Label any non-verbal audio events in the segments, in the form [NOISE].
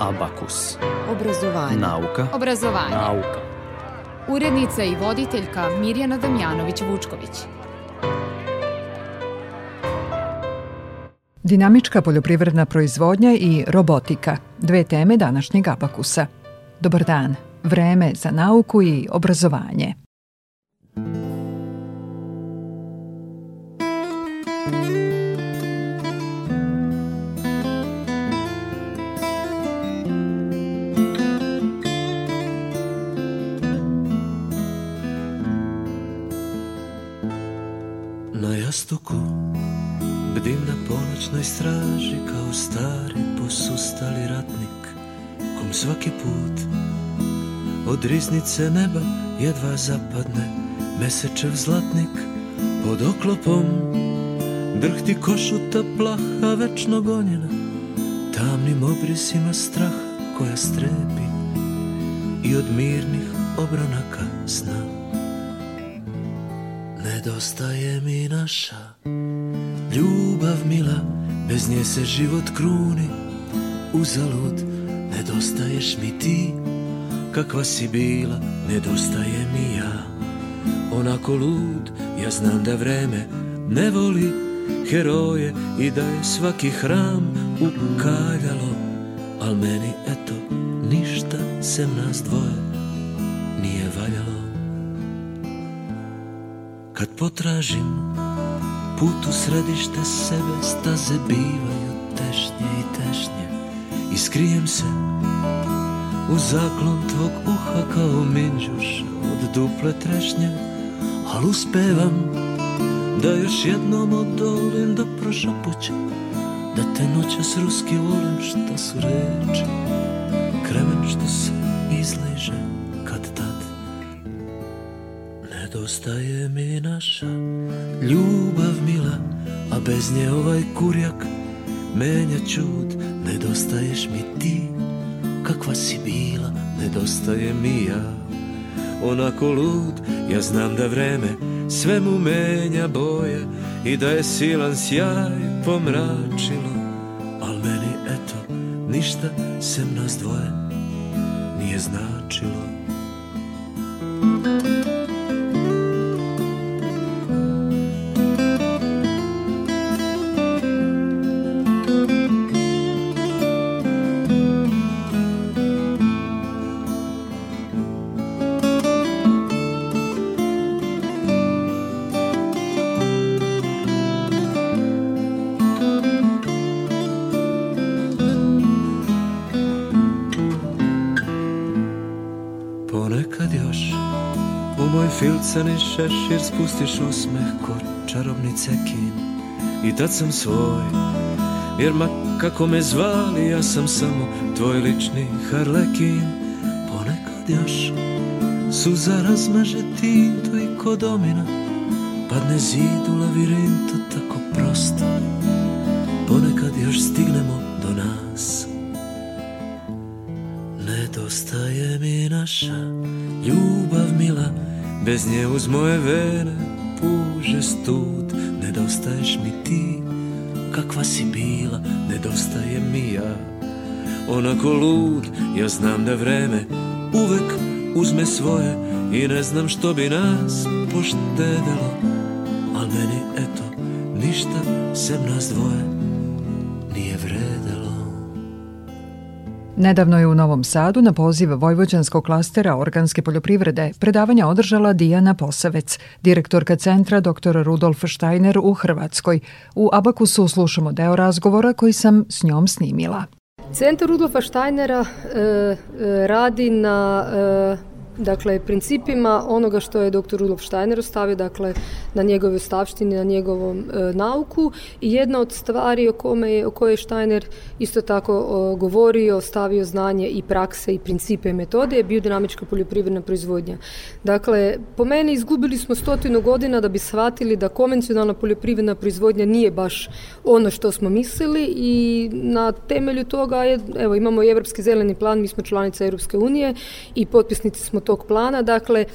Abakus. Obrazovanje. Nauka. Obrazovanje. Nauka. Urednica i voditeljka Mirjana Damjanović-Vučković. Dinamička poljoprivredna proizvodnja i robotika. Dve teme današnjeg Abakusa. Dobar dan. Vreme za nauku i obrazovanje. straži kao stari posustali ratnik Kom svaki put od riznice neba jedva zapadne Mesečev zlatnik pod oklopom Drhti košuta plaha večno gonjena Tamnim obrisima strah koja strepi I od mirnih obronaka sna Nedostaje mi naša ljubav mila Bez nje se život kruni Uzalud Nedostaješ mi ti Kakva si bila Nedostaje mi ja Onako lud Ja znam da vreme ne voli Heroje i da je svaki hram Ukaljalo Al meni eto Ništa se nas dvoje Nije valjalo Kad potražim put u središte sebe staze bivaju tešnje i tešnje I skrijem se u zaklon tvog uha kao minđuš od duple trešnje Al uspevam da još jednom odolim da prošapućem Da te noćas ruski volim šta su reči Kremen što se izleže Ostaje mi naša ljubav mila A bez nje ovaj kurjak menja čud Nedostaješ mi ti kakva si bila Nedostaje mi ja onako lud Ja znam da vreme mu menja boje I da je silan sjaj pomračilo Al meni eto ništa sem nas dvoje nije znao šešir spustiš usmeh ko čarobni cekin I tad sam svoj Jer ma kako me zvali ja sam samo tvoj lični harlekin Ponekad još Suza razmaže to i kodomina, domina Padne zid u lavirintu tako prosto Ponekad još stignemo do nas Nedostaje mi naša ljubav mila Bez nje uz moje vene puže stud Nedostaješ mi ti kakva si bila Nedostaje mi ja Onako lud ja znam da vreme Uvek uzme svoje I ne znam što bi nas poštedilo Al meni eto ništa sem nas dvoje Nedavno je u Novom Sadu na poziv Vojvođanskog klastera organske poljoprivrede predavanja održala Dijana Posavec, direktorka centra dr. Rudolf Steiner u Hrvatskoj. U Abakusu slušamo deo razgovora koji sam s njom snimila. Centar Rudolfa Steinera e, e, radi na e, dakle principima onoga što je dr. Rudolf Steiner ostavio dakle na njegovoj stavštini, na njegovom e, nauku i jedna od stvari o, kome je, o kojoj je Steiner isto tako o, govorio, ostavio znanje i prakse i principe i metode je biodinamička poljoprivredna proizvodnja. Dakle, po meni izgubili smo stotinu godina da bi shvatili da konvencionalna poljoprivredna proizvodnja nije baš ono što smo mislili i na temelju toga je, evo imamo i Europski zeleni plan, mi smo članica Europske unije i potpisnici smo tog plana, dakle e,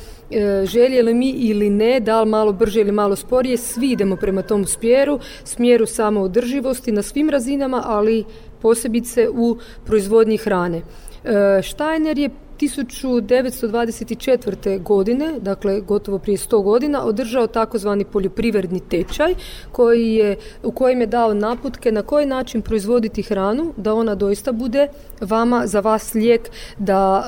željeli mi ili ne, da li malo brže ili malo sporije, svi idemo prema tom smjeru, smjeru samoodrživosti na svim razinama, ali posebice u proizvodnji hrane. E, Steiner je 1924. godine, dakle gotovo prije 100 godina, održao takozvani poljoprivredni tečaj koji je, u kojem je dao naputke na koji način proizvoditi hranu da ona doista bude vama za vas lijek da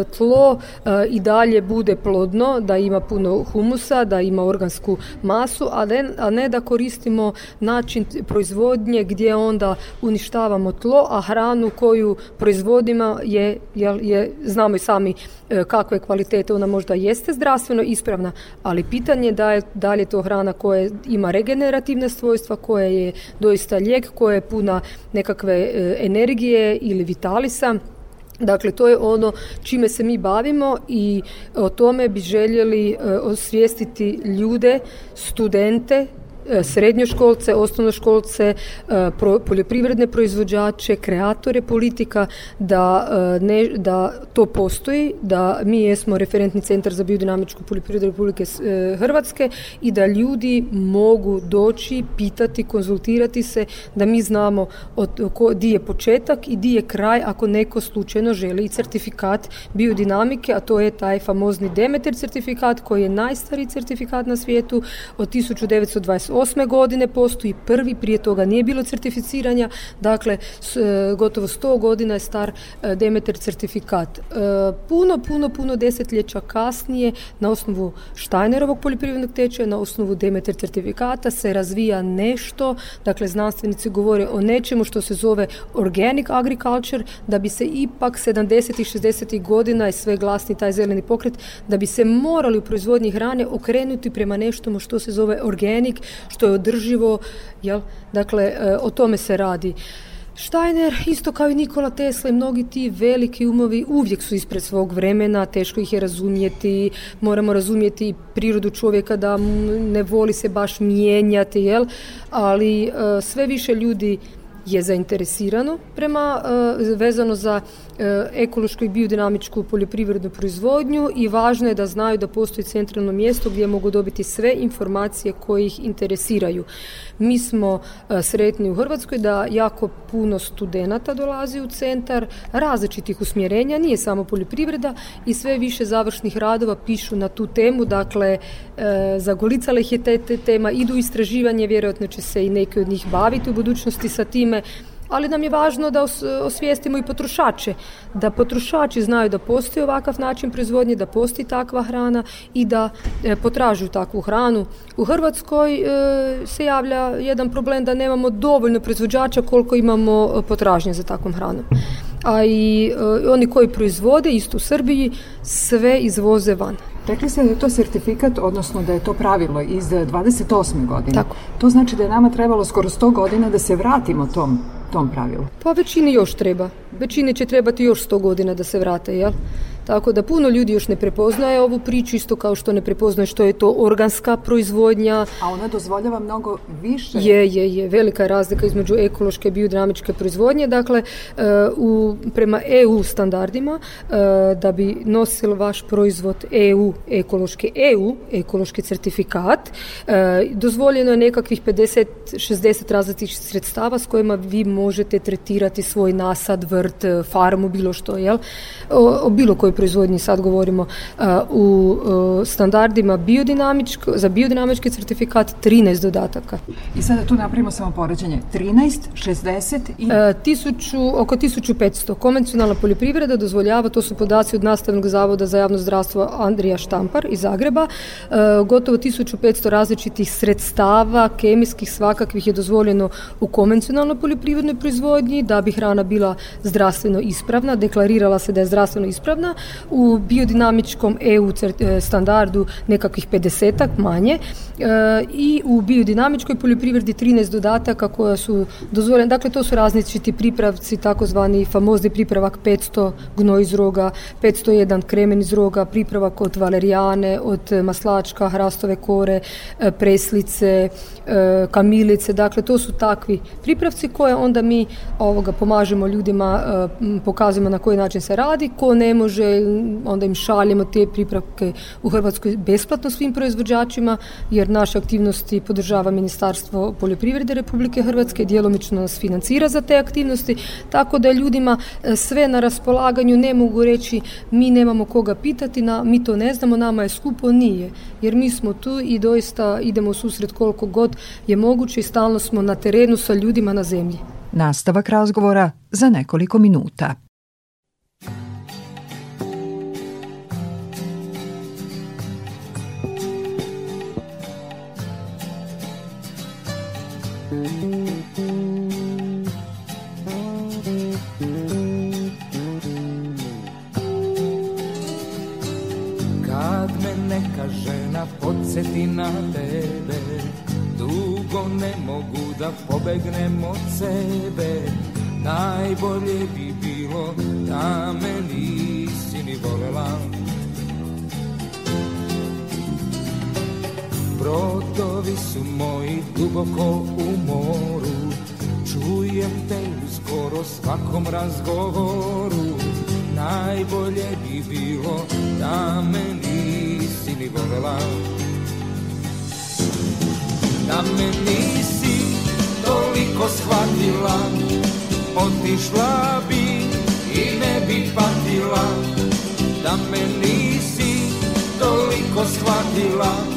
e, tlo e, i dalje bude plodno, da ima puno humusa, da ima organsku masu, a ne, a ne da koristimo način proizvodnje gdje onda uništavamo tlo, a hranu koju proizvodimo je, je, je znamo i sami E, kakve kvalitete ona možda jeste zdravstveno ispravna, ali pitanje je da je li je to hrana koja ima regenerativne svojstva, koja je doista lijek, koja je puna nekakve e, energije ili vitalisa. Dakle, to je ono čime se mi bavimo i o tome bi željeli e, osvijestiti ljude, studente, E, srednjoškolce, osnovnoškolce, e, poljoprivredne proizvođače, kreatore politika da, e, da to postoji, da mi jesmo referentni centar za biodinamičku poljoprivredu Republike Hrvatske i da ljudi mogu doći, pitati, konzultirati se, da mi znamo od, di je početak i di je kraj ako neko slučajno želi i certifikat biodinamike, a to je taj famozni Demeter certifikat koji je najstariji certifikat na svijetu od 1928 2008. godine postoji prvi, prije toga nije bilo certificiranja, dakle e, gotovo 100 godina je star e, Demeter certifikat. E, puno, puno, puno desetljeća kasnije na osnovu steinerovog poljoprivrednog tečaja, na osnovu Demeter certifikata se razvija nešto, dakle znanstvenici govore o nečemu što se zove organic agriculture, da bi se ipak 70. i 60. godina je sve glasni taj zeleni pokret, da bi se morali u proizvodnji hrane okrenuti prema nečemu što se zove organic, što je održivo, jel? Dakle, e, o tome se radi. Steiner, isto kao i Nikola Tesla i mnogi ti veliki umovi uvijek su ispred svog vremena, teško ih je razumjeti, moramo razumjeti prirodu čovjeka da ne voli se baš mijenjati, jel? ali e, sve više ljudi je zainteresirano prema e, vezano za E, ekološku i biodinamičku poljoprivrednu proizvodnju i važno je da znaju da postoji centralno mjesto gdje mogu dobiti sve informacije koje ih interesiraju. Mi smo e, sretni u Hrvatskoj da jako puno studenata dolazi u centar, različitih usmjerenja, nije samo poljoprivreda i sve više završnih radova pišu na tu temu, dakle e, zagolicala ih je te, te tema, idu istraživanje, vjerojatno će se i neki od njih baviti u budućnosti sa time, ali nam je važno da osvijestimo i potrošače, da potrošači znaju da postoji ovakav način proizvodnje, da postoji takva hrana i da e, potražuju takvu hranu. U Hrvatskoj e, se javlja jedan problem da nemamo dovoljno proizvođača koliko imamo e, potražnje za takvom hranom a i oni koji proizvode isto u Srbiji sve izvoze van. Rekli ste da je to certifikat odnosno da je to pravilo iz 28. godine. Tako. To znači da je nama trebalo skoro 100 godina da se vratimo tom tom pravilu? Pa većini još treba. Većini će trebati još sto godina da se vrate, jel? Tako da puno ljudi još ne prepoznaje ovu priču, isto kao što ne prepoznaje što je to organska proizvodnja. A ona dozvoljava mnogo više. Je, je, je. Velika je razlika između ekološke i biodinamičke proizvodnje. Dakle, e, u, prema EU standardima, e, da bi nosil vaš proizvod EU, ekološki EU, ekološki certifikat, e, dozvoljeno je nekakvih 50-60 različitih sredstava s kojima vi možete tretirati svoj nasad, vrt, farmu, bilo što, jel? O, o bilo kojoj proizvodnji, sad govorimo uh, u uh, standardima za biodinamički certifikat 13 dodataka. I sada tu napravimo samo poređenje. 13, 60 i... Uh, oko 1500. Konvencionalna poljoprivreda dozvoljava, to su podaci od Nastavnog zavoda za javno zdravstvo Andrija Štampar iz Zagreba, gotovo 1500 različitih sredstava, kemijskih svakakvih je dozvoljeno u konvencionalnoj poljoprivrednoj proizvodnji, da bi hrana bila zdravstveno ispravna, deklarirala se da je zdravstveno ispravna, u biodinamičkom EU e, standardu nekakvih 50 manje e, i u biodinamičkoj poljoprivredi 13 dodataka koja su dozvoljena. Dakle, to su različiti pripravci, takozvani famozni pripravak 500 gnoj iz roga, 501 kremen iz roga, pripravak od valerijane, od e, maslačka, hrastove kore, preslice, kamilice. Dakle, to su takvi pripravci koje onda mi ovoga pomažemo ljudima, pokazujemo na koji način se radi, ko ne može onda im šaljemo te pripravke u Hrvatskoj besplatno svim proizvođačima, jer naše aktivnosti podržava Ministarstvo poljoprivrede Republike Hrvatske, djelomično nas financira za te aktivnosti, tako da ljudima e, sve na raspolaganju, ne mogu reći mi nemamo koga pitati, na, mi to ne znamo, nama je skupo, nije, jer mi smo tu i doista idemo susret koliko god je moguće i stalno smo na terenu sa ljudima na zemlji. Nastavak razgovora za nekoliko minuta. podsjeti na tebe Dugo ne mogu da pobegnem od sebe Najbolje bi bilo da me nisi ni volela Brodovi su moji duboko u moru Čujem te u skoro svakom razgovoru najbolje bi bilo da me nisi ni volela da me nisi toliko shvatila otišla bi i ne bi patila da me nisi toliko shvatila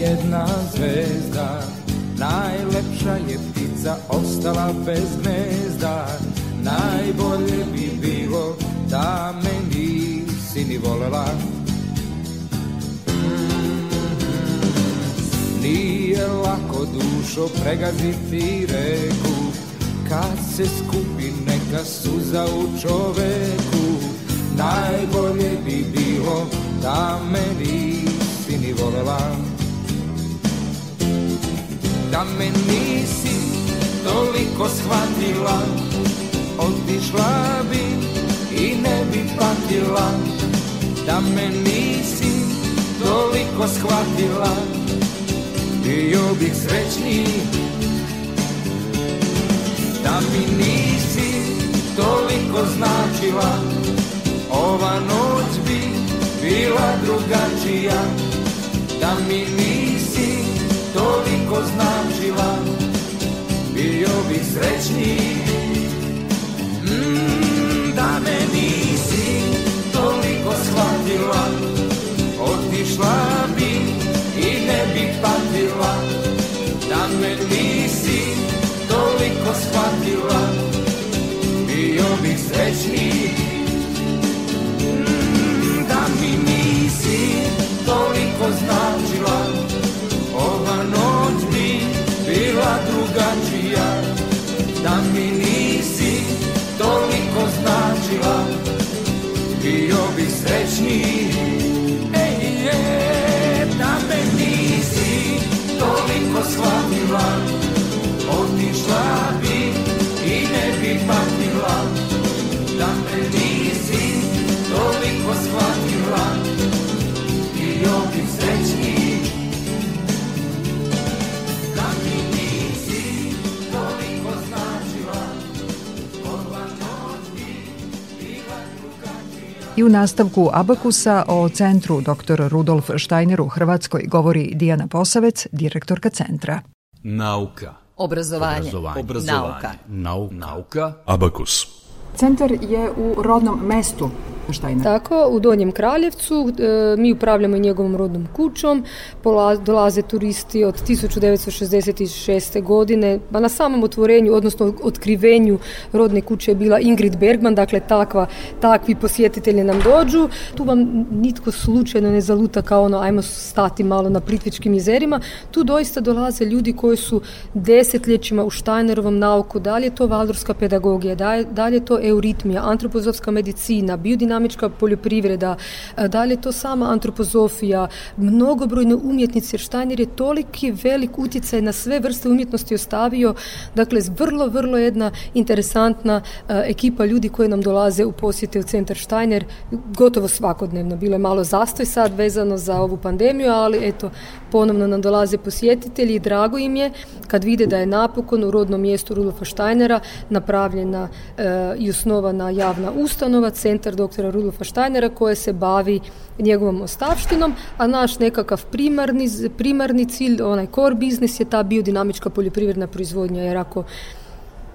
jedna zvezda Najlepša je ptica ostala bez gnezda Najbolje bi bilo da me nisi ni volela Nije lako dušo pregaziti reku Kad se skupi neka suza u čoveku Najbolje bi bilo da me nisi ni volela da me nisi toliko shvatila Otišla bi i ne bi patila Da me nisi toliko shvatila Bio bih srećni. Da mi nisi toliko značila Ova noć bi bila drugačija Da mi nisi toliko znam živa, bio bih srećniji I u nastavku Abakusa o centru dr. Rudolf steiner u Hrvatskoj govori Dijana Posavec, direktorka centra. Nauka. Obrazovanje. Obrazovanje. Nauka. Abakus. Centar je u rodnom mestu Štajna. Tako, u Donjem Kraljevcu e, mi upravljamo njegovom rodnom kućom, dolaze turisti od 1966. godine, pa na samom otvorenju, odnosno otkrivenju rodne kuće je bila Ingrid Bergman, dakle takva, takvi posjetitelji nam dođu. Tu vam nitko slučajno ne zaluta kao ono, ajmo stati malo na pritvičkim jezerima, tu doista dolaze ljudi koji su desetljećima u Štajnerovom nauku, da li je to valdorska pedagogija, da, li je to euritmija, antropozofska medicina, biodinamika, dinamička poljoprivreda, e, dalje to sama antropozofija, mnogobrojne umjetnice, jer Štajner je toliki velik utjecaj na sve vrste umjetnosti ostavio, dakle vrlo, vrlo jedna interesantna e, ekipa ljudi koje nam dolaze u posjete u centar Štajner, gotovo svakodnevno, bilo je malo zastoj sad vezano za ovu pandemiju, ali eto, ponovno nam dolaze posjetitelji i drago im je kad vide da je napokon u rodnom mjestu Rudolfa Štajnera napravljena e, i osnovana javna ustanova, centar dr. Rudolfa Steinera koje se bavi njegovom ostavštinom, a naš nekakav primarni, primarni cilj, onaj core biznis je ta biodinamička poljoprivredna proizvodnja, jer ako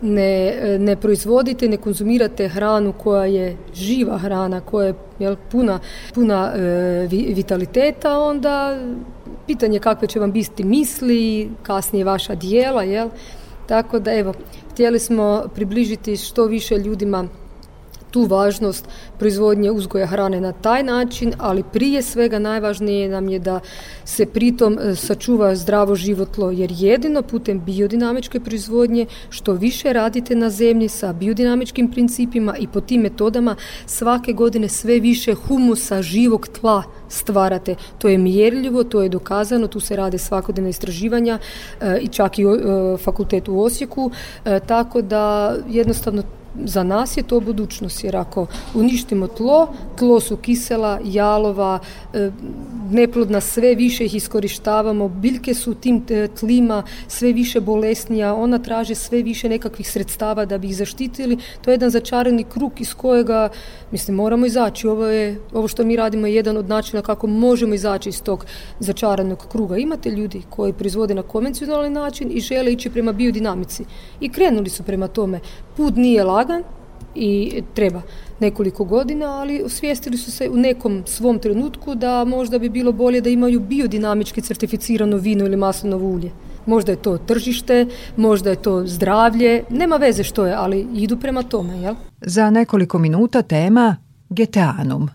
ne, ne proizvodite, ne konzumirate hranu koja je živa hrana, koja je jel, puna, puna e, vitaliteta, onda pitanje kakve će vam biti misli, kasnije vaša dijela, jel? Tako da evo, htjeli smo približiti što više ljudima tu važnost proizvodnje uzgoja hrane na taj način, ali prije svega najvažnije nam je da se pritom e, sačuva zdravo životlo jer jedino putem biodinamičke proizvodnje što više radite na zemlji sa biodinamičkim principima i po tim metodama svake godine sve više humusa živog tla stvarate. To je mjerljivo, to je dokazano, tu se rade svakodnevna istraživanja e, i čak i e, fakultet u Osijeku, tako da jednostavno za nas je to budućnost jer ako uništimo tlo, tlo su kisela, jalova, e, neplodna, sve više ih iskorištavamo, biljke su u tim e, tlima sve više bolesnija, ona traže sve više nekakvih sredstava da bi ih zaštitili. To je jedan začarani krug iz kojega, mislim, moramo izaći. Ovo, je, ovo što mi radimo je jedan od načina kako možemo izaći iz tog začaranog kruga. Imate ljudi koji proizvode na konvencionalni način i žele ići prema biodinamici. I krenuli su prema tome. Put nije lagan, i treba nekoliko godina, ali osvijestili su se u nekom svom trenutku da možda bi bilo bolje da imaju biodinamički certificirano vino ili maslinovo ulje. Možda je to tržište, možda je to zdravlje, nema veze što je, ali idu prema tome, jel? Za nekoliko minuta tema Geteanum,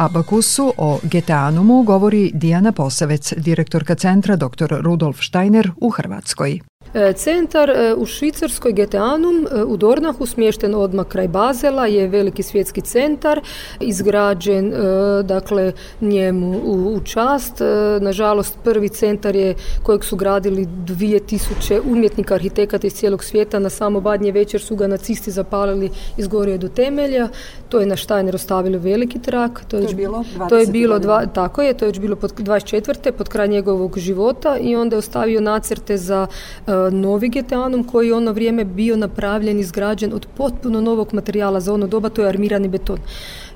Abakusu, o Getanumu govori Dijana Posavec, direktorka centra dr. Rudolf Steiner u Hrvatskoj. E, centar e, u Švicarskoj Geteanum e, u Dornahu smješten odmah kraj Bazela je veliki svjetski centar izgrađen dakle njemu u, čast. Nažalost prvi centar je kojeg su gradili 2000 umjetnika arhitekata iz cijelog svijeta na samo badnje večer su ga nacisti zapalili izgorio do temelja. To je na Štajner ostavilo veliki trak. To je, to je bilo, to je bilo dva, tako je, to je bilo pod 24. pod kraj njegovog života i onda je ostavio nacrte za novi geteanom koji je ono vrijeme bio napravljen, izgrađen od potpuno novog materijala za ono doba, to je armirani beton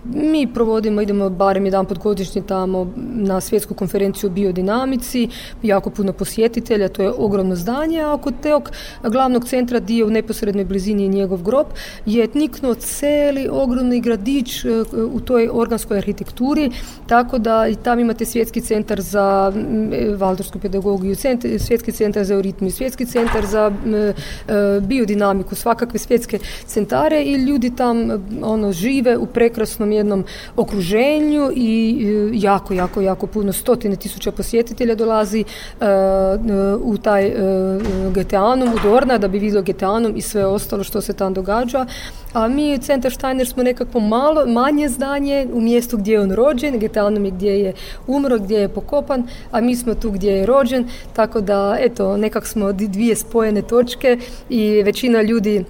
mi provodimo, idemo barem jedan podgodišnji godišnje tamo na svjetsku konferenciju o biodinamici, jako puno posjetitelja, to je ogromno zdanje, a kod teog glavnog centra dio u neposrednoj blizini je njegov grob, je etnikno celi ogromni gradić e, u toj organskoj arhitekturi, tako da i tam imate svjetski centar za e, valdorsku pedagogiju, svjetski centar za euritmiju, svjetski centar za e, biodinamiku, svakakve svjetske centare i ljudi tam ono žive u prekrasnom jednom okruženju i e, jako, jako, jako puno stotine tisuća posjetitelja dolazi e, e, u taj Geteanum, u Dorna, da bi vidio Geteanum i sve ostalo što se tam događa. A mi u Centar Steiner smo nekako malo, manje znanje u mjestu gdje je on rođen, Geteanum je gdje je umro, gdje je pokopan, a mi smo tu gdje je rođen, tako da eto, nekak smo dvije spojene točke i većina ljudi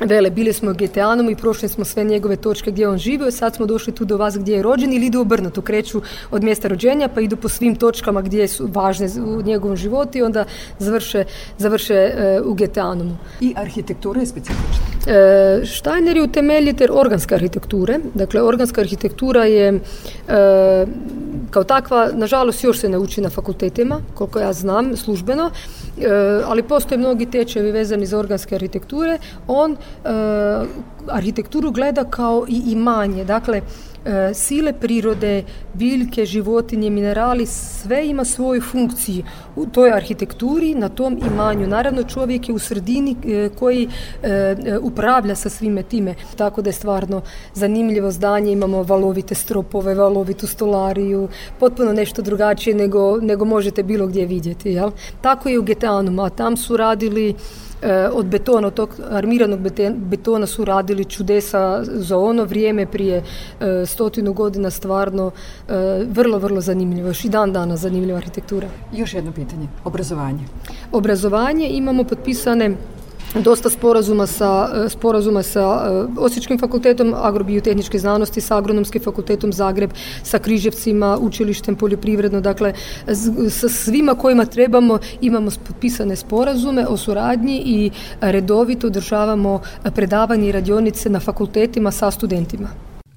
Vele, bili smo u Getelanom i prošli smo sve njegove točke gdje on živio, sad smo došli tu do vas gdje je rođen ili idu obrnuto, kreću od mjesta rođenja pa idu po svim točkama gdje su važne u njegovom životu i onda završe, završe e, u Getelanom. I arhitektura je specifična? E, Steiner je utemeljitelj organske arhitekture, dakle organska arhitektura je e, kao takva, nažalost, još se ne uči na fakultetima, koliko ja znam, službeno, e, ali postoje mnogi tečajevi vezani za organske arhitekture. On e, arhitekturu gleda kao i imanje, dakle, E, sile prirode, biljke, životinje, minerali, sve ima svoju funkciju u toj arhitekturi, na tom imanju. Naravno čovjek je u sredini e, koji e, upravlja sa svime time. Tako da je stvarno zanimljivo zdanje, imamo valovite stropove, valovitu stolariju, potpuno nešto drugačije nego, nego možete bilo gdje vidjeti. Jel? Tako je u Getanuma, tam su radili E, od betona, od tog armiranog betona su radili čudesa za ono vrijeme prije e, stotinu godina stvarno e, vrlo, vrlo zanimljivo, još i dan dana zanimljiva arhitektura. Još jedno pitanje, obrazovanje. Obrazovanje imamo potpisane dosta sporazuma sa, e, sporazuma sa e, Osječkim fakultetom agrobiotehničke znanosti, sa Agronomskim fakultetom Zagreb, sa Križevcima, učilištem poljoprivredno, dakle sa svima kojima trebamo imamo potpisane sporazume o suradnji i redovito održavamo predavanje i radionice na fakultetima sa studentima.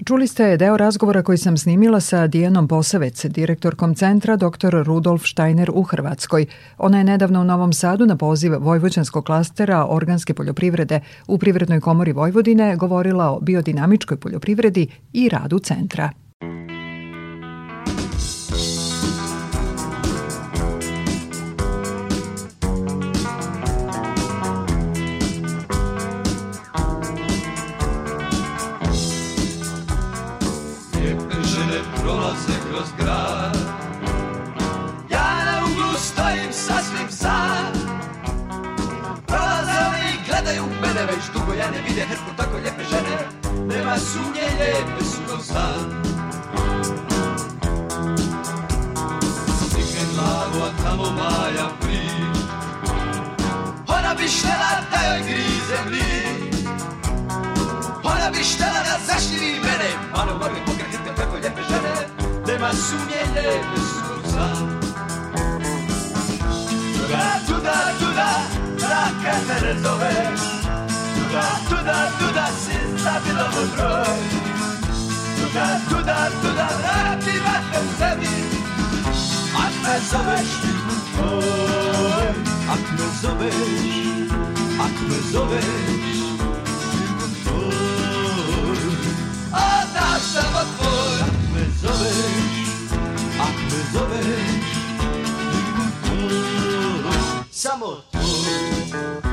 Čuli ste deo razgovora koji sam snimila sa Dijanom Posavec, direktorkom centra dr. Rudolf Steiner u Hrvatskoj. Ona je nedavno u Novom Sadu na poziv Vojvođanskog klastera organske poljoprivrede u Privrednoj komori Vojvodine govorila o biodinamičkoj poljoprivredi i radu centra. chyba sumienie wysłucha. Tuda, tuda, tuda, taka terenowe. Tuda, tuda, tuda, syn zabilowy broń. Tuda, tuda, tuda, rapi wachem zemi. Atme zobeś, atme zobeś, atme zobeś. O, nasza podwórz. zoveš, ak me zoveš, samo to.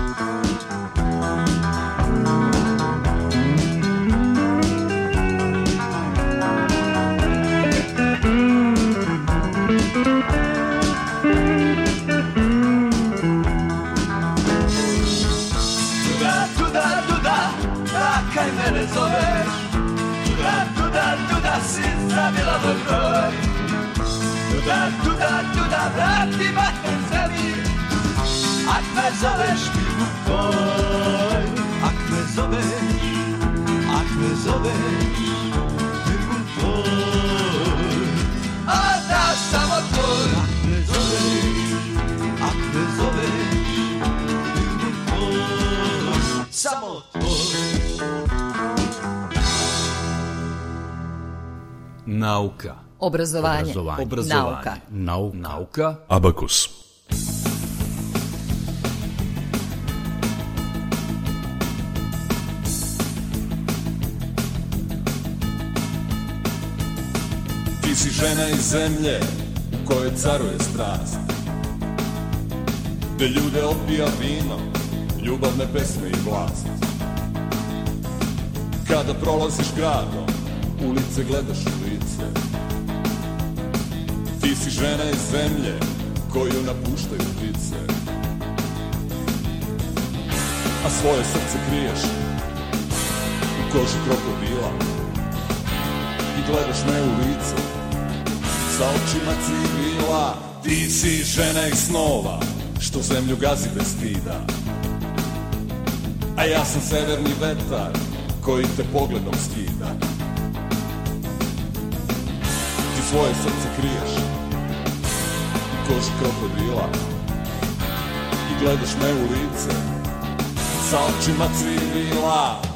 zoveš, ak me zoveš, ak me zoveš, Nauka. Obrazovanje. Obrazovanje. Nauka. Nauka. Nauka. Abakus. si žena iz zemlje u kojoj caruje strast Te ljude opija vino, ljubavne pesme i vlast Kada prolaziš gradom, ulice gledaš u lice Ti si žena iz zemlje koju napuštaju ptice A svoje srce kriješ u koži krokodila I gledaš me u lice sa očima civila Ti si žena i snova, što zemlju gazi bez stida A ja sam severni vetar, koji te pogledom skida Ti svoje srce kriješ, kož krokodila I gledaš me u lice, sa očima civila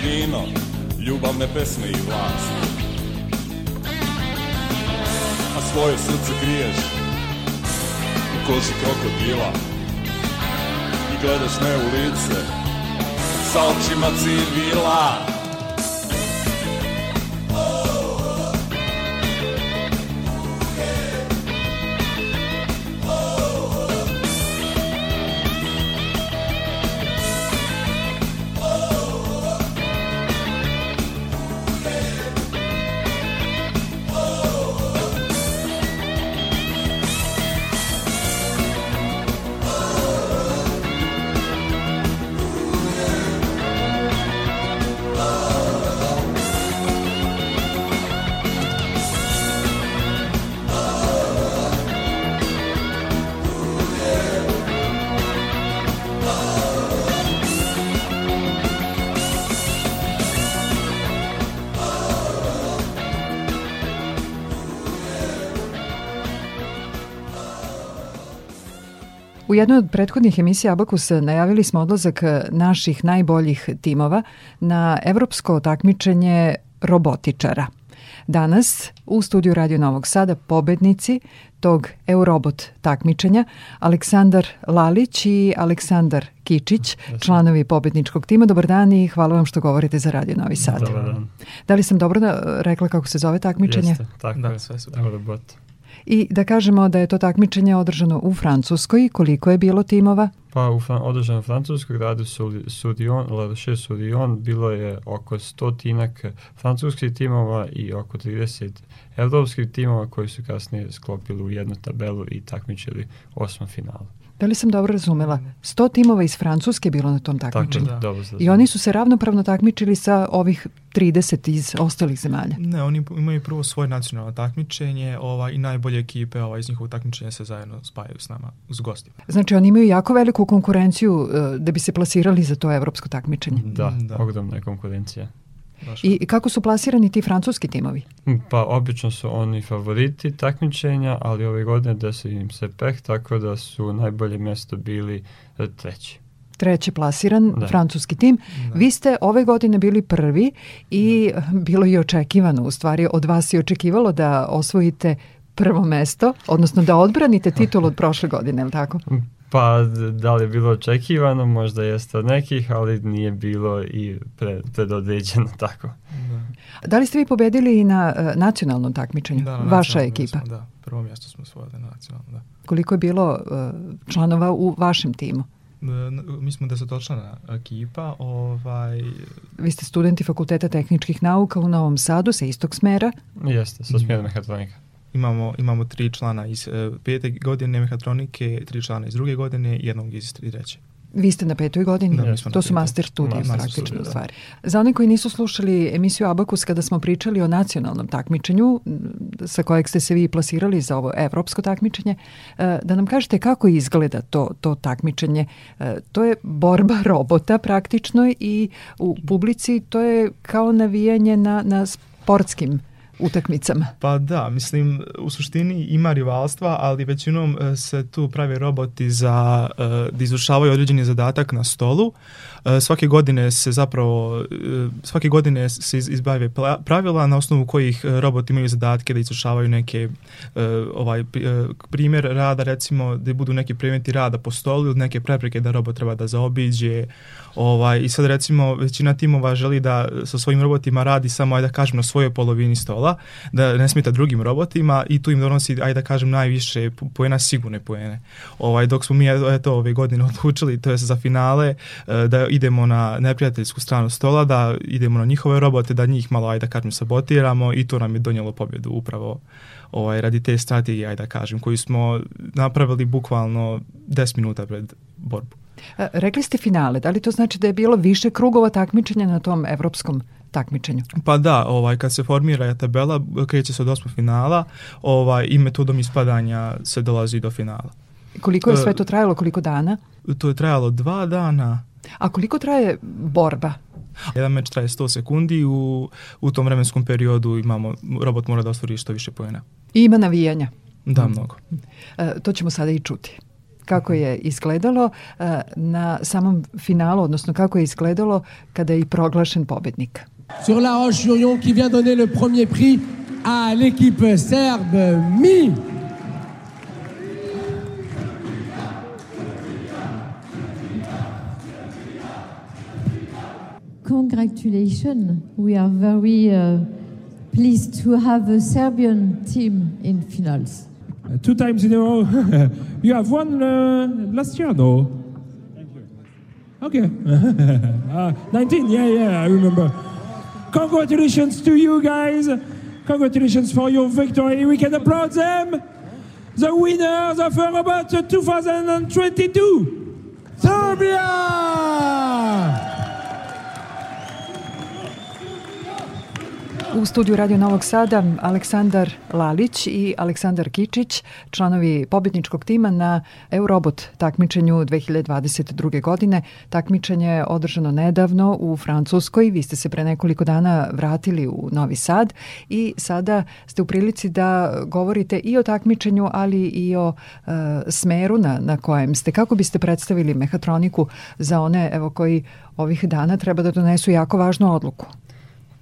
vino, ljubavne pesme i vlast. A svoje srce griješ u koži krokodila i gledaš me u lice sa očima civila. U jednoj od prethodnih emisija Abakus najavili smo odlazak e, naših najboljih timova na evropsko takmičenje robotičara. Danas u studiju Radio Novog Sada pobednici tog Eurobot takmičenja Aleksandar Lalić i Aleksandar Kičić, članovi pobedničkog tima. Dobar dan i hvala vam što govorite za Radio Novi Sad. Da li sam dobro e, rekla kako se zove takmičenje? Jeste, da. sve su Eurobot i da kažemo da je to takmičenje održano u Francuskoj. Koliko je bilo timova? Pa u Fran održano u Francuskoj gradu Sudion, Larche Sudion, bilo je oko 100 francuskih timova i oko 30 evropskih timova koji su kasnije sklopili u jednu tabelu i takmičili osmom finalu. Da li sam dobro razumela? 100 timova iz Francuske bilo na tom takmičenju. I oni su se ravnopravno takmičili sa ovih 30 iz ostalih zemalja. Ne, oni imaju prvo svoje nacionalno takmičenje ova i najbolje ekipe ova iz njihovog takmičenja se zajedno spajaju s nama, s gostima. Znači oni imaju jako veliku konkurenciju eh, da bi se plasirali za to evropsko takmičenje. Da, da. je konkurencija. I kako su plasirani ti francuski timovi? Hm, pa obično su oni favoriti takmičenja, ali ove godine desi im se peh, tako da su najbolje mjesto bili e, treći Treći plasiran francuski tim. Vi ste ove godine bili prvi i eh, bilo je očekivano, u stvari od vas je očekivalo da osvojite prvo mesto, odnosno da odbranite titul od prošle godine, je li tako? Hm, pa da li je bilo očekivano, možda jeste od nekih, ali nije bilo i predodređeno [LAUGHS] tako. Da. da li ste vi pobedili i na e, nacionalnom takmičenju, da, na vaša ekipa? Smo, da, prvo mjesto smo osvojili na nacionalnom, da. Koliko je bilo e, članova u vašem timu? E, mi smo desetočlana ekipa. Ovaj... Vi ste studenti Fakulteta tehničkih nauka u Novom Sadu sa istog smjera. Jeste, sa mm. smjera mehatronika. Imamo, imamo tri člana iz e, pete godine mehatronike, tri člana iz druge godine i jednog iz treće. Vi ste na petoj godini, to su master studije master praktično stvari. Za one koji nisu slušali emisiju Abakus kada smo pričali o nacionalnom takmičenju, sa kojeg ste se vi plasirali za ovo evropsko takmičenje, e, da nam kažete kako izgleda to, to takmičenje. E, to je borba robota praktično i u publici to je kao navijanje na, na sportskim utakmicama. Pa da, mislim, u suštini ima rivalstva, ali većinom e, se tu pravi roboti za, e, da izvršavaju određeni zadatak na stolu, E, svake godine se zapravo, e, svake godine se izbave pravila na osnovu kojih e, roboti imaju zadatke da izvršavaju neke ovaj primjer rada, recimo da budu neki predmeti rada po stolu ili neke prepreke da robot treba da zaobiđe. Ovaj, I sad recimo većina timova želi da sa svojim robotima radi samo, ajde da kažem, na svojoj polovini stola, da ne smeta drugim robotima i tu im donosi, ajde da kažem, najviše poena, sigurne poene Ovaj, dok smo mi, eto, ove godine [LAUGHS] odlučili, to je za finale, da idemo na neprijateljsku stranu stola, da idemo na njihove robote, da njih malo, ajde kažem, sabotiramo i to nam je donijelo pobjedu upravo ovaj, radi te strategije, ajde kažem, koju smo napravili bukvalno 10 minuta pred borbu. E, rekli ste finale, da li to znači da je bilo više krugova takmičenja na tom evropskom takmičenju. Pa da, ovaj kad se formira tabela, kreće se od osmog finala, ovaj i metodom ispadanja se dolazi do finala. Koliko je e, sve to trajalo, koliko dana? To je trajalo dva dana a koliko traje borba? Jedan meč traje 100 sekundi u, u tom vremenskom periodu imamo, robot mora da ostvari što više pojena. I ima navijanja. Da, mnogo. E, to ćemo sada i čuti. Kako je izgledalo e, na samom finalu, odnosno kako je izgledalo kada je i proglašen pobednik. Sur la roche, Jurion qui vient donner le premier prix à l'équipe serbe Mi congratulations. We are very uh, pleased to have a Serbian team in finals. Uh, two times in a row. [LAUGHS] you have won uh, last year, though. Okay. [LAUGHS] Uh, 19, yeah, yeah, I remember. Congratulations to you guys. Congratulations for your victory. We can applaud them, the winners of Eurobot 2022, Serbia! U studiju Radio Novog Sada Aleksandar Lalić i Aleksandar Kičić, članovi pobjedničkog tima na Eurobot takmičenju 2022. godine. Takmičenje je održano nedavno u Francuskoj. Vi ste se pre nekoliko dana vratili u Novi Sad i sada ste u prilici da govorite i o takmičenju, ali i o e, smeru na, na kojem ste. Kako biste predstavili mehatroniku za one evo koji ovih dana treba da donesu jako važnu odluku?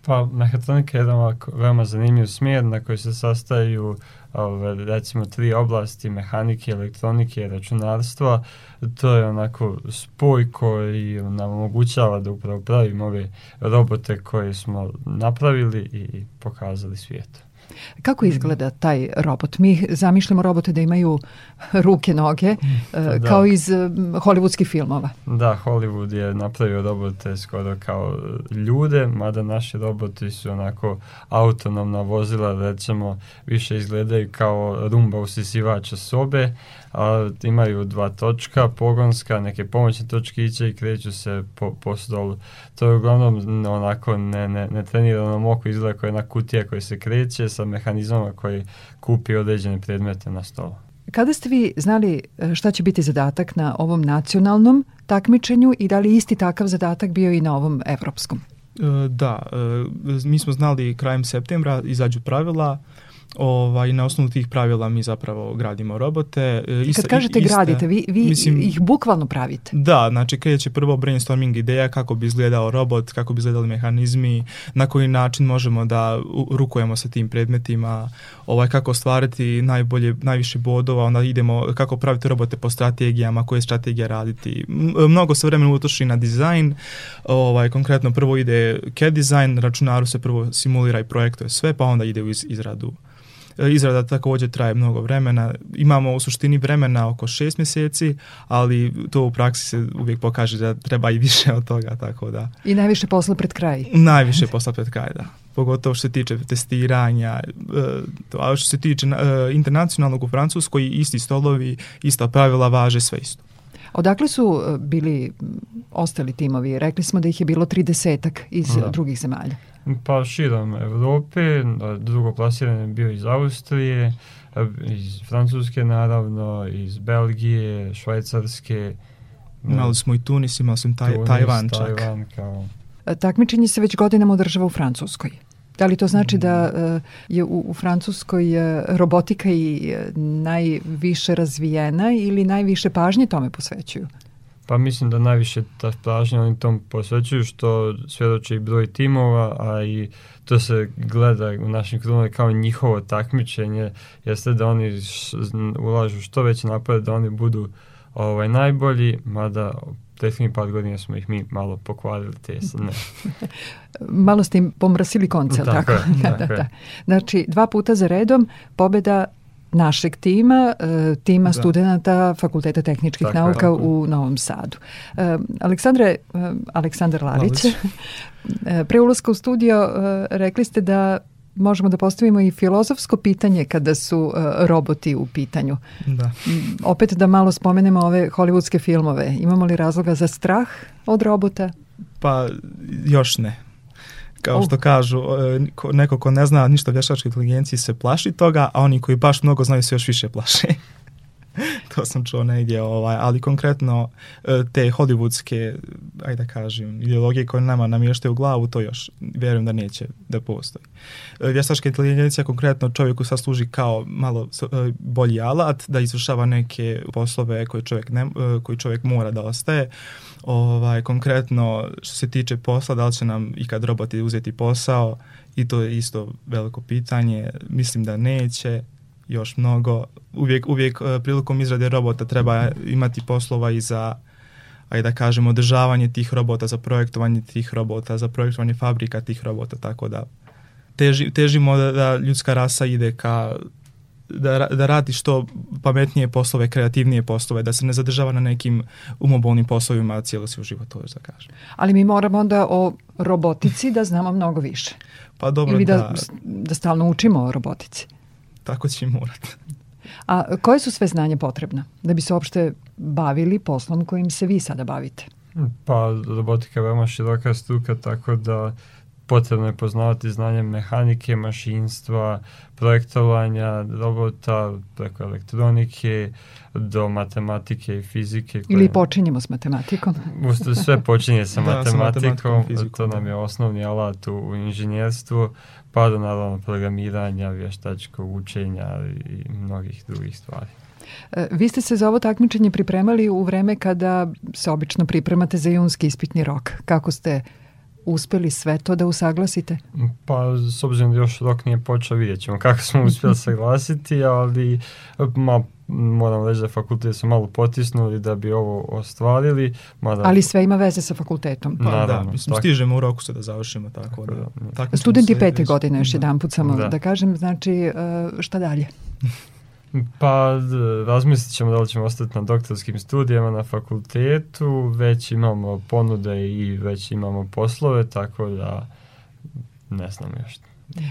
Pa mehatronika je jedan ovako veoma zanimljiv smjer na koji se sastaju ove, recimo tri oblasti mehanike, elektronike i računarstva. To je onako spoj koji nam omogućava da upravo pravimo ove robote koje smo napravili i pokazali svijetu. Kako izgleda mm. taj robot? Mi zamišljamo robote da imaju ruke, noge, mm, eh, kao iz eh, hollywoodskih filmova. Da, Hollywood je napravio robote skoro kao ljude, mada naši roboti su onako autonomna vozila, recimo više izgledaju kao rumba usisivača sobe, a imaju dva točka pogonska, neke pomoćne iće i kreću se po, po stolu. To je uglavnom onako ne, ne, ne treniranom oku izgleda kao jedna kutija koja se kreće sa mehanizmama koji kupi određene predmete na stolu. Kada ste vi znali e, šta će biti zadatak na ovom nacionalnom takmičenju i da li isti takav zadatak bio i na ovom evropskom? E, da, e, mi smo znali krajem septembra izađu pravila, Ovaj, na osnovu tih pravila mi zapravo gradimo robote. I e, kad kažete gradite, vi, vi mislim, ih bukvalno pravite? Da, znači kreće prvo brainstorming ideja kako bi izgledao robot, kako bi izgledali mehanizmi, na koji način možemo da rukujemo sa tim predmetima, ovaj, kako ostvariti najbolje, najviše bodova, onda idemo kako praviti robote po strategijama, koje strategije raditi. Mnogo se vremena utoši na dizajn, ovaj, konkretno prvo ide CAD dizajn, računaru se prvo simulira i projektuje sve, pa onda ide u iz, izradu E, izrada također traje mnogo vremena. Imamo u suštini vremena oko šest mjeseci, ali to u praksi se uvijek pokaže da treba i više od toga, tako da. I najviše posla pred kraj. Najviše posla pred kraj, da. Pogotovo što se tiče testiranja, e, a što se tiče e, internacionalnog u Francuskoj, isti stolovi, ista pravila važe sve isto. Odakle su eh, bili ostali timovi? Rekli smo da ih je bilo tri desetak iz mhm. drugih zemalja. Pa širom Evrope, plasiran je bio iz Austrije, eh, iz Francuske naravno, iz Belgije, Švajcarske. Imali smo i Tunis, imali smo taj, Tajvan čak. Eh, takmičenje se već godinama održava u Francuskoj. Da li to znači da eh, je u, Francuskoj eh, robotika i eh, najviše razvijena ili najviše pažnje tome posvećuju? Pa mislim da najviše ta pažnja oni tom posvećuju, što svjedoče i broj timova, a i to se gleda u našim klubima kao njihovo takmičenje, jeste da oni ulažu što veće napade, da oni budu ovaj, najbolji, mada prethodnih par godina smo ih mi malo pokvarili te [LAUGHS] malo ste im pomrsili konce tako? tako? [LAUGHS] da, da, da. Znači, dva puta za redom pobeda našeg tima, e, tima studenata studenta Fakulteta tehničkih nauka u Novom Sadu. E, Aleksandre, e, Aleksandar Lalić, [LAUGHS] pre ulaska u studio rekli ste da možemo da postavimo i filozofsko pitanje kada su e, roboti u pitanju. Da. Opet da malo spomenemo ove hollywoodske filmove. Imamo li razloga za strah od robota? Pa još ne. Kao oh. što kažu, e, neko ko ne zna ništa o vješačkoj inteligenciji se plaši toga, a oni koji baš mnogo znaju se još više plaše. [LAUGHS] to sam čuo negdje, ovaj, ali konkretno e, te hollywoodske, ajde da kažem, ideologije koje nama namještaju u glavu, to još vjerujem da neće da postoji. E, vještačka inteligencija konkretno čovjeku sad služi kao malo e, bolji alat da izvršava neke poslove koje čovjek, koji čovjek mora da ostaje. Ovaj, konkretno što se tiče posla, da li će nam ikad roboti uzeti posao i to je isto veliko pitanje. Mislim da neće još mnogo. Uvijek, uvijek e, prilikom izrade robota treba imati poslova i za aj da kažemo, održavanje tih robota, za projektovanje tih robota, za projektovanje fabrika tih robota, tako da teži, težimo da, ljudska rasa ide ka da, da radi što pametnije poslove, kreativnije poslove, da se ne zadržava na nekim umobolnim poslovima cijelo se život, to još da kažem. Ali mi moramo onda o robotici da znamo mnogo više. Pa dobro, da, da, da stalno učimo o robotici tako će morat. A koje su sve znanje potrebna da bi se uopšte bavili poslom kojim se vi sada bavite? Pa robotika je veoma široka struka, tako da potrebno je poznavati znanje mehanike, mašinstva, projektovanja robota, preko elektronike, do matematike i fizike. Koje... Ili počinjemo s matematikom. [LAUGHS] Sve počinje sa matematikom, sa fizikom, to nam je osnovni alat u inženjerstvu pa naravno programiranja, vještačkog učenja i mnogih drugih stvari. E, vi ste se za ovo takmičenje pripremali u vreme kada se obično pripremate za junski ispitni rok. Kako ste uspeli sve to da usaglasite? Pa, s obzirom da još rok nije počeo, vidjet ćemo kako smo uspjeli [LAUGHS] saglasiti, ali e, ma, moram reći da fakultet su malo potisnuli da bi ovo ostvarili. Mada... Ali sve ima veze sa fakultetom. Pa, da, mislim, stižemo u roku se da završimo. Tako, Studenti pete godine još da. jedan put samo da. kažem, znači e, šta dalje? Pa razmislit ćemo da li ćemo ostati na doktorskim studijama na fakultetu, već imamo ponude i već imamo poslove, tako da ne znam još.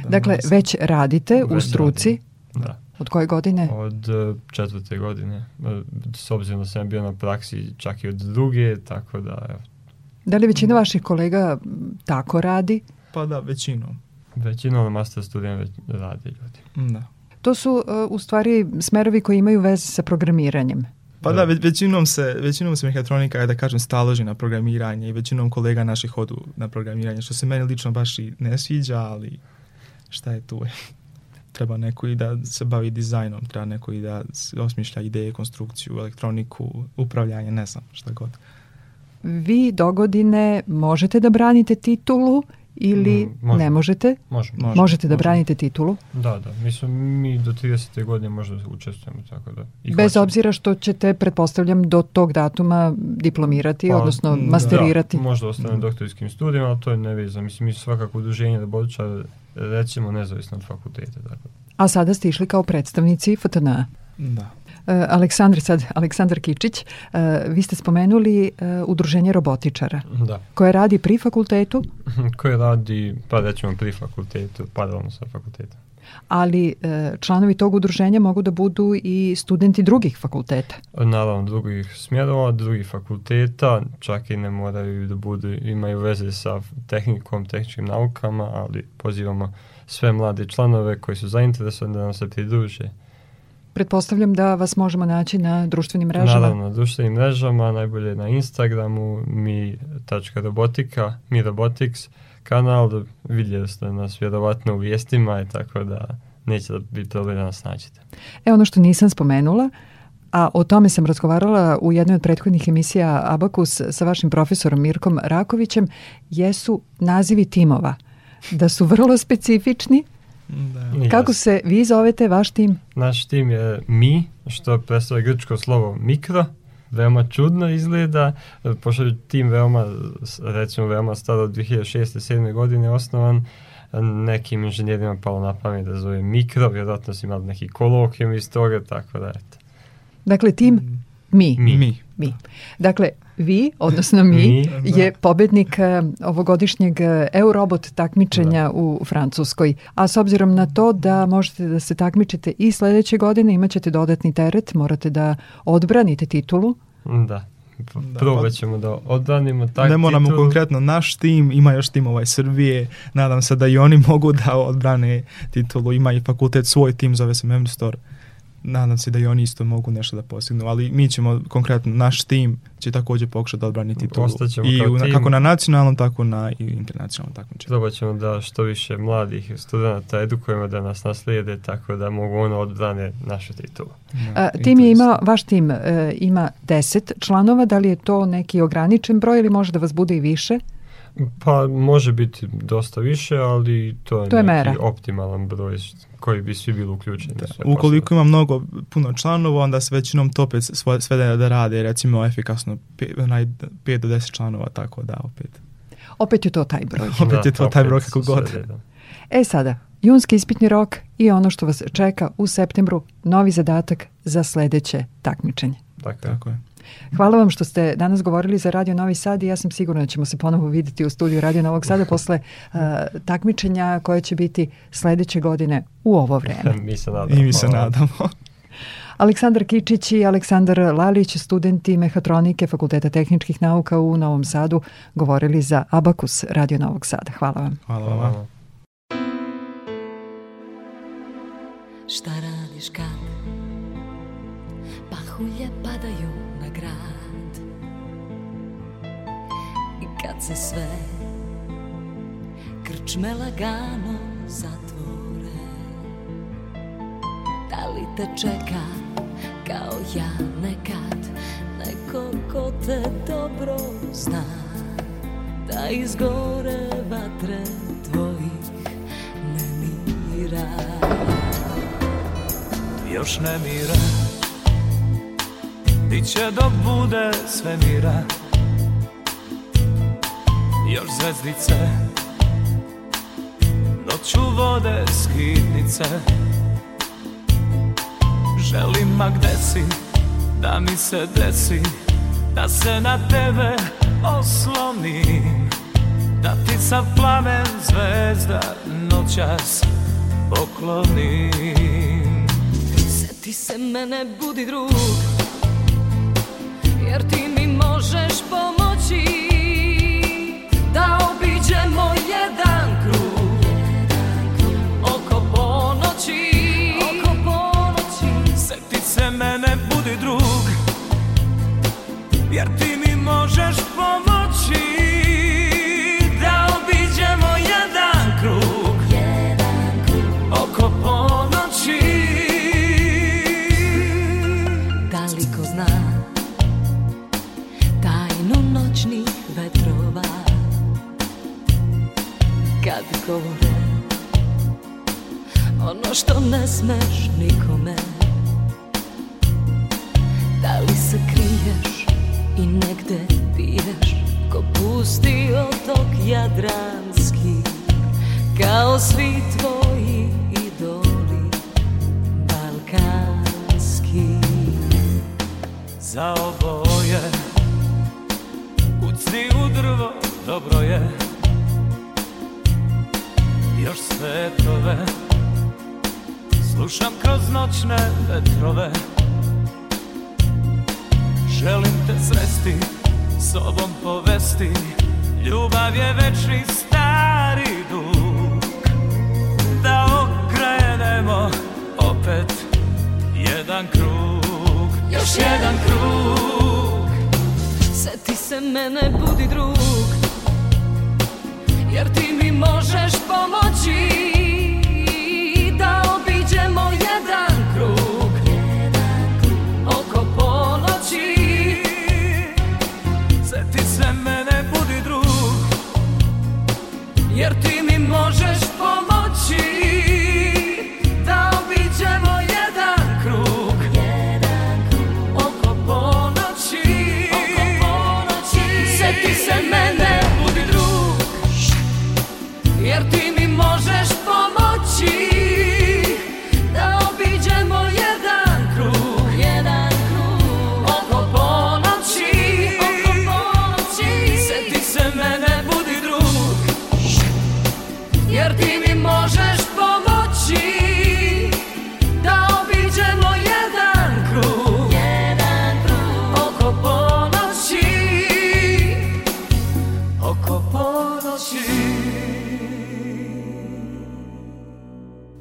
dakle, već radite u struci? Da. Od koje godine? Od e, četvrte godine. E, s obzirom da sam bio na praksi čak i od druge, tako da... Da li većina vaših kolega tako radi? Pa da, većinom. Većinom master već radi ljudi. Da. To su e, u stvari smerovi koji imaju veze sa programiranjem. Pa da, većinom se, većinom se mehatronika, da kažem, staloži na programiranje i većinom kolega naših hodu na programiranje, što se meni lično baš i ne sviđa, ali šta je tu treba neko i da se bavi dizajnom, treba neko i da osmišlja ideje, konstrukciju, elektroniku, upravljanje, ne znam, šta god. Vi dogodine možete da branite titulu ili mm, ne možete? Možete da branite titulu? Da, da. Mislim, mi do 30. godine možda učestvujemo, tako da. Bez obzira što ćete, pretpostavljam, do tog datuma diplomirati, pa, odnosno masterirati. Da, možda ostane doktorskim studijima, ali to je nevezano. Mislim, mi svakako udruženje da buduća recimo nezavisno od fakulteta. A sada ste išli kao predstavnici FTNA. Da. E, Aleksandar, sad, Aleksandar Kičić, e, vi ste spomenuli e, udruženje robotičara. Da. Koje radi pri fakultetu? [LAUGHS] koje radi, pa rećemo pri fakultetu, paralelno sa fakultetom ali e, članovi tog udruženja mogu da budu i studenti drugih fakulteta. Naravno, drugih smjerova, drugih fakulteta, čak i ne moraju da budu, imaju veze sa tehnikom, tehničkim naukama, ali pozivamo sve mlade članove koji su zainteresovani da nam se pridruže. Pretpostavljam da vas možemo naći na društvenim mrežama. Naravno, na društvenim mrežama, najbolje na Instagramu mi.robotika, mi mi kanal, vidjeli ste nas vjerovatno u vijestima i tako da neće biti problem da nas nađete. E ono što nisam spomenula, a o tome sam razgovarala u jednoj od prethodnih emisija Abakus sa vašim profesorom Mirkom Rakovićem, jesu nazivi timova. Da su vrlo specifični. Da. Kako se vi zovete, vaš tim? Naš tim je mi, što predstavlja grčko slovo mikro, veoma čudno izgleda, e, pošto je tim veoma, recimo veoma stara od 2006. 2007. godine osnovan, e, nekim inženjerima palo na pamet da zove mikro, vjerojatno su imali neki kolokvijum iz toga, tako da eto. Dakle, tim mm. mi. Mi. mi. mi. Dakle, vi, odnosno mi, je pobednik e, ovogodišnjeg e, Eurobot takmičenja da. u Francuskoj. A s obzirom na to da možete da se takmičite i sledeće godine, imat ćete dodatni teret, morate da odbranite titulu. Da. Probat ćemo da odbranimo taj Ne moramo konkretno naš tim, ima još tim ovaj Srbije, nadam se da i oni [LAUGHS] mogu da odbrane titulu, ima i fakultet svoj tim, zove se Memstor nadam se da i oni isto mogu nešto da postignu, ali mi ćemo konkretno, naš tim će takođe pokušati da odbrani titulu. I u, kako na nacionalnom, tako na i internacionalnom takmičenju. Dobat ćemo da što više mladih studenta edukujemo da nas naslijede tako da mogu ono odbrane našu titulu. tim je imao, vaš tim e, ima deset članova, da li je to neki ograničen broj ili može da vas bude i više? Pa može biti dosta više, ali to je, to neki optimalan broj koji bi svi bili uključeni. Ukoliko ima mnogo, puno članova, onda se većinom to opet svede da rade, recimo, efikasno 5 do 10 članova, tako da, opet. Opet je to taj broj. [LAUGHS] opet je to taj broj kako god. E sada, junski ispitni rok i ono što vas čeka u septembru, novi zadatak za sljedeće takmičenje. Tako, tako je. Hvala vam što ste danas govorili za Radio Novi Sad i ja sam sigurna da ćemo se ponovo vidjeti u studiju Radio Novog Sada [LAUGHS] posle uh, takmičenja koje će biti sljedeće godine u ovo vrijeme. mi se nadamo. I mi se nadamo. Aleksandar Kičić i Aleksandar Lalić, studenti mehatronike Fakulteta tehničkih nauka u Novom Sadu, govorili za Abakus Radio Novog Sada. Hvala vam. Hvala vam. Šta radiš kad pahulje kad se sve krčme lagano zatvore Da li te čeka kao ja nekad Neko ko te dobro zna Da izgore vatre tvojih nemira Još nemira će dok bude sve mira još zvezdice Noću vode skidnice, Želim, ma gde si, da mi se desi Da se na tebe oslonim Da ti sa plamen zvezda noćas poklonim Sjeti se mene, budi drug Jer ti mi možeš pomoći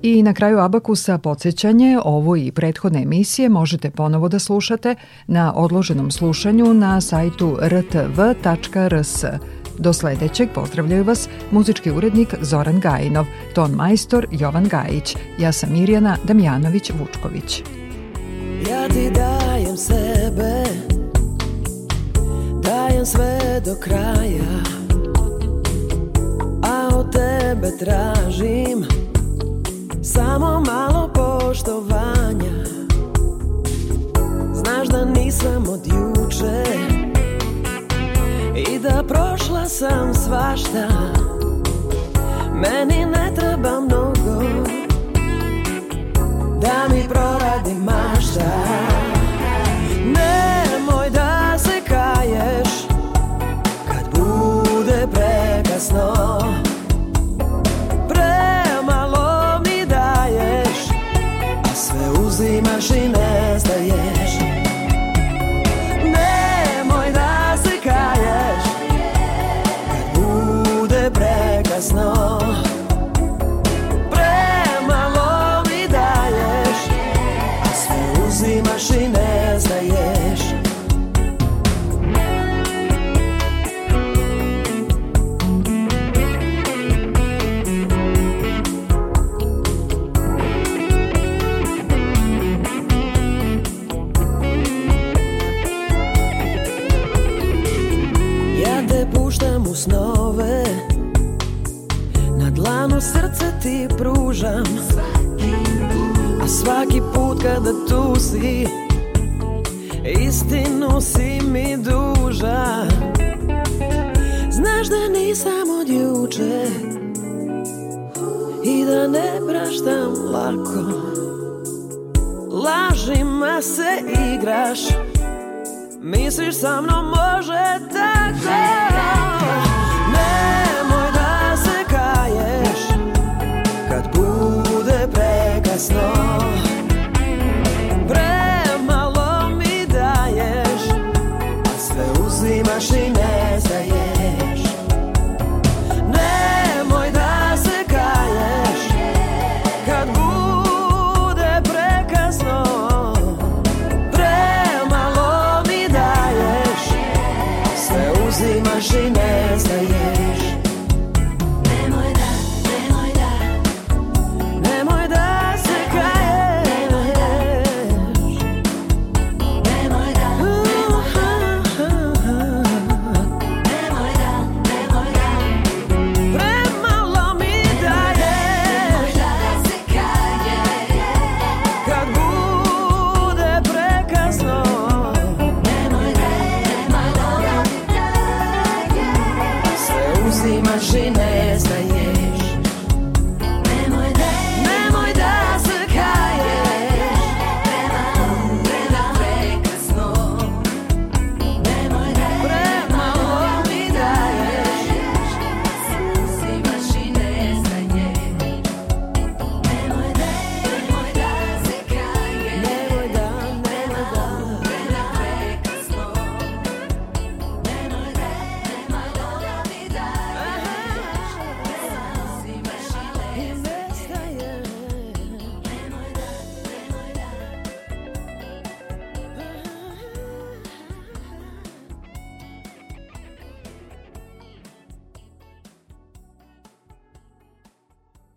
I na kraju Abakusa podsjećanje, ovo i prethodne emisije možete ponovo da slušate na odloženom slušanju na sajtu rtv.rs. Do sledećeg pozdravljaju vas muzički urednik Zoran Gajinov, ton majstor Jovan Gajić, ja sam Mirjana Damjanović-Vučković. Ja ti dajem sebe, dajem sve do kraja, a od tebe tražim samo malo poštovanja Znaš da nisam od juče I da prošla sam svašta Meni ne